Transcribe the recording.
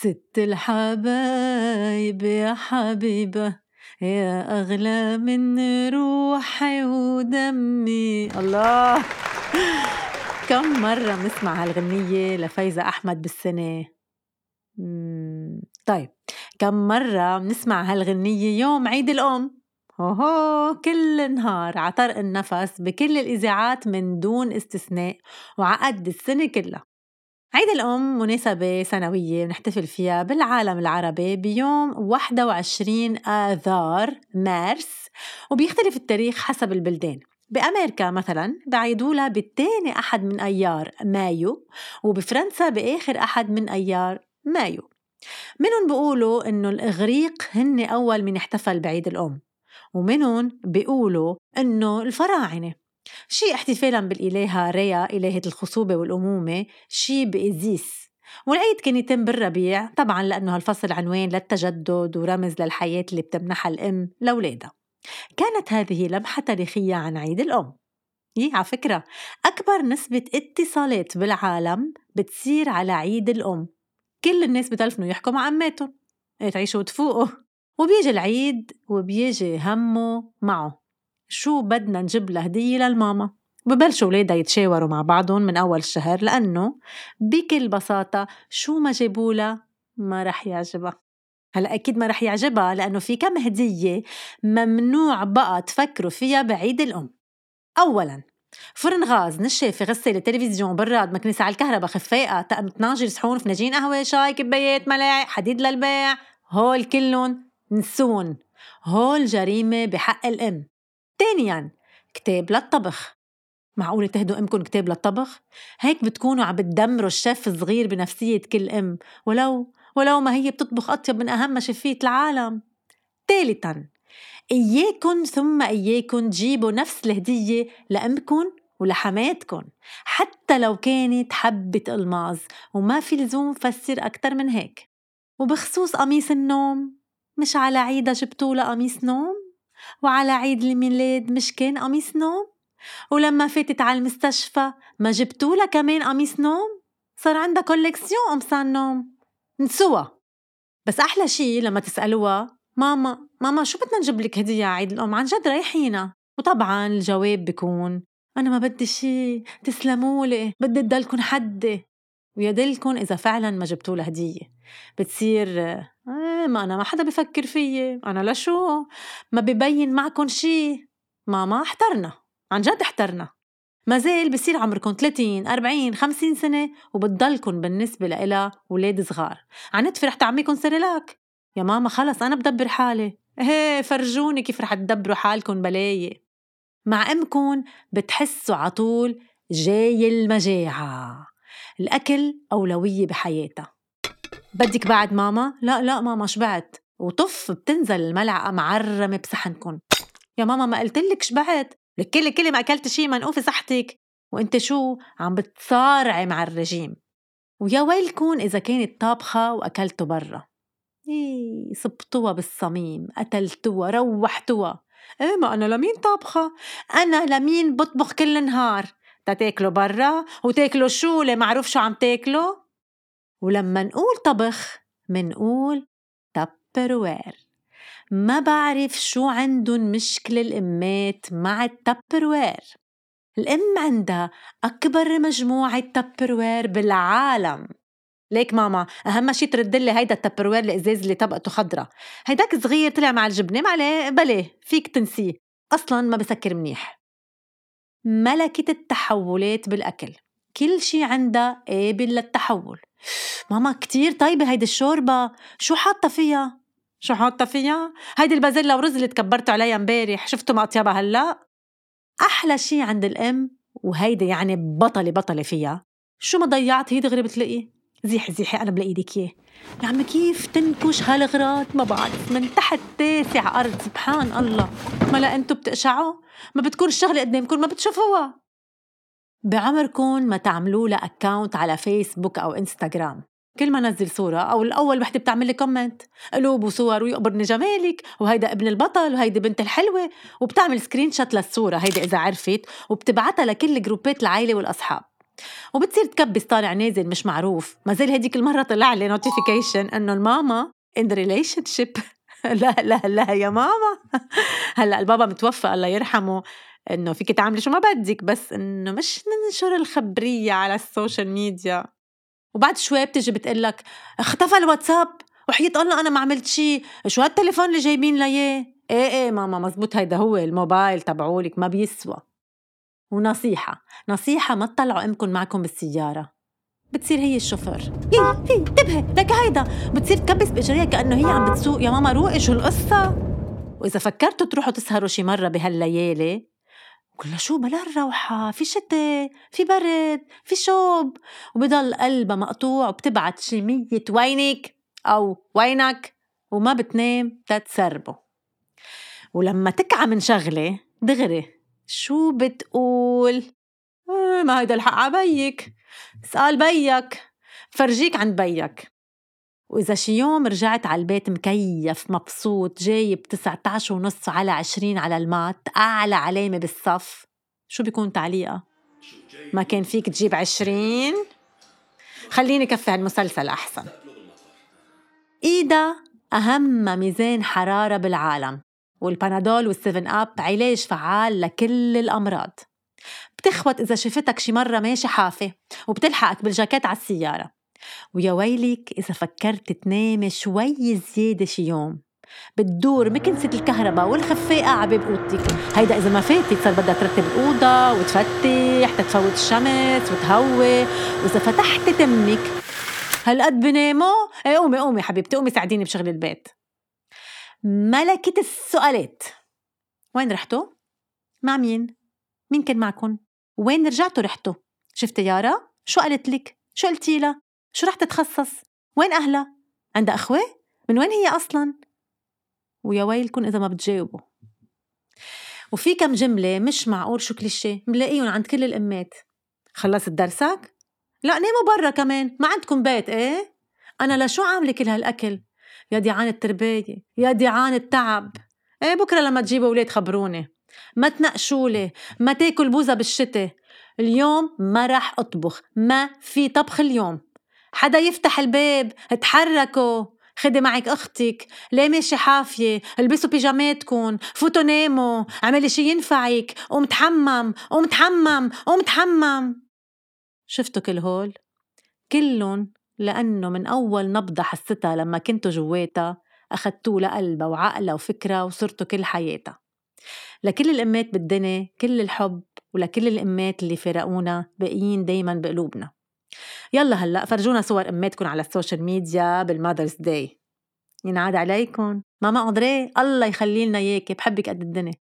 ست الحبايب يا حبيبة يا أغلى من روحي ودمي. الله! كم مرة بنسمع هالغنية لفايزة أحمد بالسنة؟ طيب كم مرة بنسمع هالغنية يوم عيد الأم؟ هو كل نهار عطرق النفس بكل الإذاعات من دون استثناء وعقد السنة كلها. عيد الأم مناسبة سنوية بنحتفل فيها بالعالم العربي بيوم 21 آذار مارس وبيختلف التاريخ حسب البلدان. بأمريكا مثلا بعيدولها بالتاني أحد من أيار مايو وبفرنسا بآخر أحد من أيار مايو. منهم بيقولوا إنه الإغريق هن أول من احتفل بعيد الأم ومنهم بيقولوا إنه الفراعنة. شي احتفالا بالإلهة ريا إلهة الخصوبة والأمومة شي بإزيس. والعيد كان يتم بالربيع طبعا لأنه هالفصل عنوان للتجدد ورمز للحياة اللي بتمنحها الأم لأولادها. كانت هذه لمحة تاريخية عن عيد الأم. يي على فكرة أكبر نسبة اتصالات بالعالم بتصير على عيد الأم. كل الناس بتلفنوا يحكوا مع أماتهم. إيه تعيشوا وتفوقوا. وبيجي العيد وبيجي همه معه. شو بدنا نجيب لها هدية للماما؟ ببلشوا ولادها يتشاوروا مع بعضهم من أول الشهر لأنه بكل بساطة شو ما جابوا لها ما رح يعجبها. هلأ أكيد ما رح يعجبها لأنه في كم هدية ممنوع بقى تفكروا فيها بعيد الأم. أولاً فرن غاز نشافة غسالة تلفزيون براد مكنسة على الكهرباء خفاقة طقم طناجر صحون فناجين قهوة شاي كبايات ملاعق حديد للبيع هول كلهم نسون هول جريمة بحق الأم. تانياً كتاب للطبخ معقولة تهدوا أمكم كتاب للطبخ؟ هيك بتكونوا عم بتدمروا الشيف الصغير بنفسية كل أم ولو ولو ما هي بتطبخ أطيب من أهم شفية العالم. ثالثاً إياكن ثم إياكن تجيبوا نفس الهدية لأمكن ولحماتكن حتى لو كانت حبة ألماظ وما في لزوم فسر أكتر من هيك. وبخصوص قميص النوم مش على عيدها جبتوا قميص نوم؟ وعلى عيد الميلاد مش كان قميص نوم؟ ولما فاتت على المستشفى ما جبتوا لها كمان قميص نوم؟ صار عندها collection قمصان نوم. نسوها بس أحلى شي لما تسألوها ماما ماما شو بدنا نجيب لك هدية عيد الأم؟ عن جد رايحينا وطبعا الجواب بيكون أنا ما بدي شي تسلمولي بدي تضلكن حدي. ويدلكن إذا فعلا ما جبتوا هدية. بتصير آه ما أنا ما حدا بفكر فيي أنا لشو ما ببين معكن شي. ماما احترنا عن جد احترنا. ما زال بصير عمركم 30 40 50 سنة وبتضلكن بالنسبة لإلها ولاد صغار. عنتفي رح تعميكن سريلاك يا ماما خلص أنا بدبر حالي. هي فرجوني كيف رح تدبروا حالكن بلاي مع أمكن بتحسوا عطول جاي المجاعة. الأكل أولوية بحياتها. بدك بعد ماما؟ لا لا ماما شبعت وطف بتنزل الملعقة معرمة بصحنكن. يا ماما ما قلتلك شبعت لك كل كل ما أكلت شي منقوفة صحتك. وأنت شو؟ عم بتصارعي مع الرجيم. ويا ويلكن إذا كانت طابخة وأكلتوا برا. إيه صبتوها بالصميم قتلتوها روحتوها. إيه ما أنا لمين طابخة؟ أنا لمين بطبخ كل نهار؟ تاكلوا برا وتاكلوا شو اللي معروف شو عم تاكلوا ولما نقول طبخ منقول تبروير ما بعرف شو عندن مشكلة الأمات مع التبروير الأم عندها أكبر مجموعة تبروير بالعالم. ليك ماما أهم شي تردلي هيدا التبروير الإزاز اللي طبقته خضرة. هيداك صغير طلع مع الجبنة ما عليه بليه فيك تنسيه. أصلا ما بسكر منيح. ملكة التحولات بالأكل. كل شي عندها قابل للتحول. ماما كتير طيبة هيدي الشوربة. شو حاطة فيها؟ شو حاطة فيها؟ هيدي البازيلا ورز اللي تكبرتوا عليها امبارح شفتوا مقطيبها هلا؟ أحلى شي عند الأم وهيدي يعني بطلة بطلة فيها. شو ما ضيعت هي دغري بتلاقيه زيحي زيحي أنا بلاقي لك إياه يا عم كيف تنكش هالغراض؟ ما بعرف من تحت تاسع أرض سبحان الله. ما لا أنتوا بتقشعوا؟ ما بتكون الشغلة قدامكم ما بتشوفوها. بعمركم ما تعملوا لها account على فيسبوك أو إنستغرام كل ما نزل صورة أو الأول وحدة بتعمل لي comment قلوب وصور ويقبرني جمالك وهيدا ابن البطل وهيدي بنت الحلوة وبتعمل screenshot للصورة هيدي إذا عرفت وبتبعتها لكل جروبات العائلة والأصحاب. وبتصير تكبس طالع نازل مش معروف. ما زال هديك المرة طلع لي notification إنه الماما in relationship. لا لا لا يا ماما. هلأ البابا متوفى الله يرحمه. إنه فيك تعملي شو ما بدك بس إنه مش ننشر الخبرية على ال social media. وبعد شوي بتجي بتقلك اختفى الواتساب وحياة الله أنا ما عملت شيء شو هالتليفون اللي جايبين لي إيه إيه ماما مزبوط هيدا هو الموبايل تبعولك ما بيسوى. ونصيحة نصيحة ما تطلعوا امكم معكم بالسيارة. بتصير هي الشوفير. هي هي انتبهي لك هيدا. بتصير تكبس بإجريها كأنه هي عم بتسوق. يا ماما روقي شو القصة. وإذا فكرتوا تروحوا تسهروا شي مرة بهالليالي كلها شو بلا الروحة في شتاء في برد في شوب. وبضل قلبها مقطوع وبتبعت شي مية وينك؟ أو وينك؟ وما بتنام تتسربه ولما تكعى من شغلة دغري شو بتقول؟ آه ما هيدا الحق عبيك اسأل بيك. فرجيك عند بيك. وإذا شي يوم رجعت على البيت مكيف مبسوط جايب 19 ونص على 20 على المات أعلى علامة بالصف شو بيكون تعليقها؟ ما كان فيك تجيب 20 خليني كفي هالمسلسل أحسن. إيدا أهم ميزان حرارة بالعالم والبانادول والسيفن أب علاج فعال لكل الأمراض. بتخوت إذا شفتك شي مرة ماشي حافة وبتلحقك بالجاكيت على السيارة. ويا ويلك إذا فكرت تنامي شوي زيادة شي يوم بتدور مكنسة الكهرباء والخفاقة على باب أوضتك هيدا إذا ما فاتت صار بدها ترتب الأوضة وتفتح تتفوت الشمس وتهوي وإذا فتحت تمك هالقد بناموا إيه قومي قومي حبيبتي قومي ساعديني بشغل البيت ملكة السؤالات وين رحتوا؟ مع مين؟ مين كان معكم؟ وين رجعتوا رحتوا؟ شفتي يارا؟ شو قالت لك؟ شو قلتي لها؟ شو رح تتخصص؟ وين أهلها؟ عندها أخوة؟ من وين هي أصلا؟ ويا ويلكم إذا ما بتجاوبوا وفي كم جملة مش معقول شو كليشيه ملاقيهم عند كل الأمات خلصت درسك؟ لا ناموا برا كمان ما عندكم بيت إيه؟ أنا لشو عاملة كل هالأكل؟ يا ديعان التربية يا ديعان التعب إيه بكرة لما تجيبوا ولاد خبروني ما تنقشولي ما تاكل بوزة بالشتاء اليوم ما رح أطبخ ما في طبخ اليوم حدا يفتح الباب تحركوا خدي معك أختك. ليه ماشي حافية. البسوا بيجاماتكم فوتوا ناموا. اعملي شي ينفعك. قوم تحمم. قوم تحمم. قوم تحمم. شفتوا كل هول؟ كلن لأنه من أول نبضة حستها لما كنتوا جواتها أخدتوه لقلبها وعقلها وفكرها وصرتوا كل حياتها. لكل الأمات بالدنيا كل الحب ولكل الأمات اللي فرقونا باقيين دايما بقلوبنا. يلا هلأ فرجونا صور أماتكم على ال social media بال Mother's Day. ينعاد عليكم ماما أندري الله يخلي لنا إياكي بحبك قد الدنيا.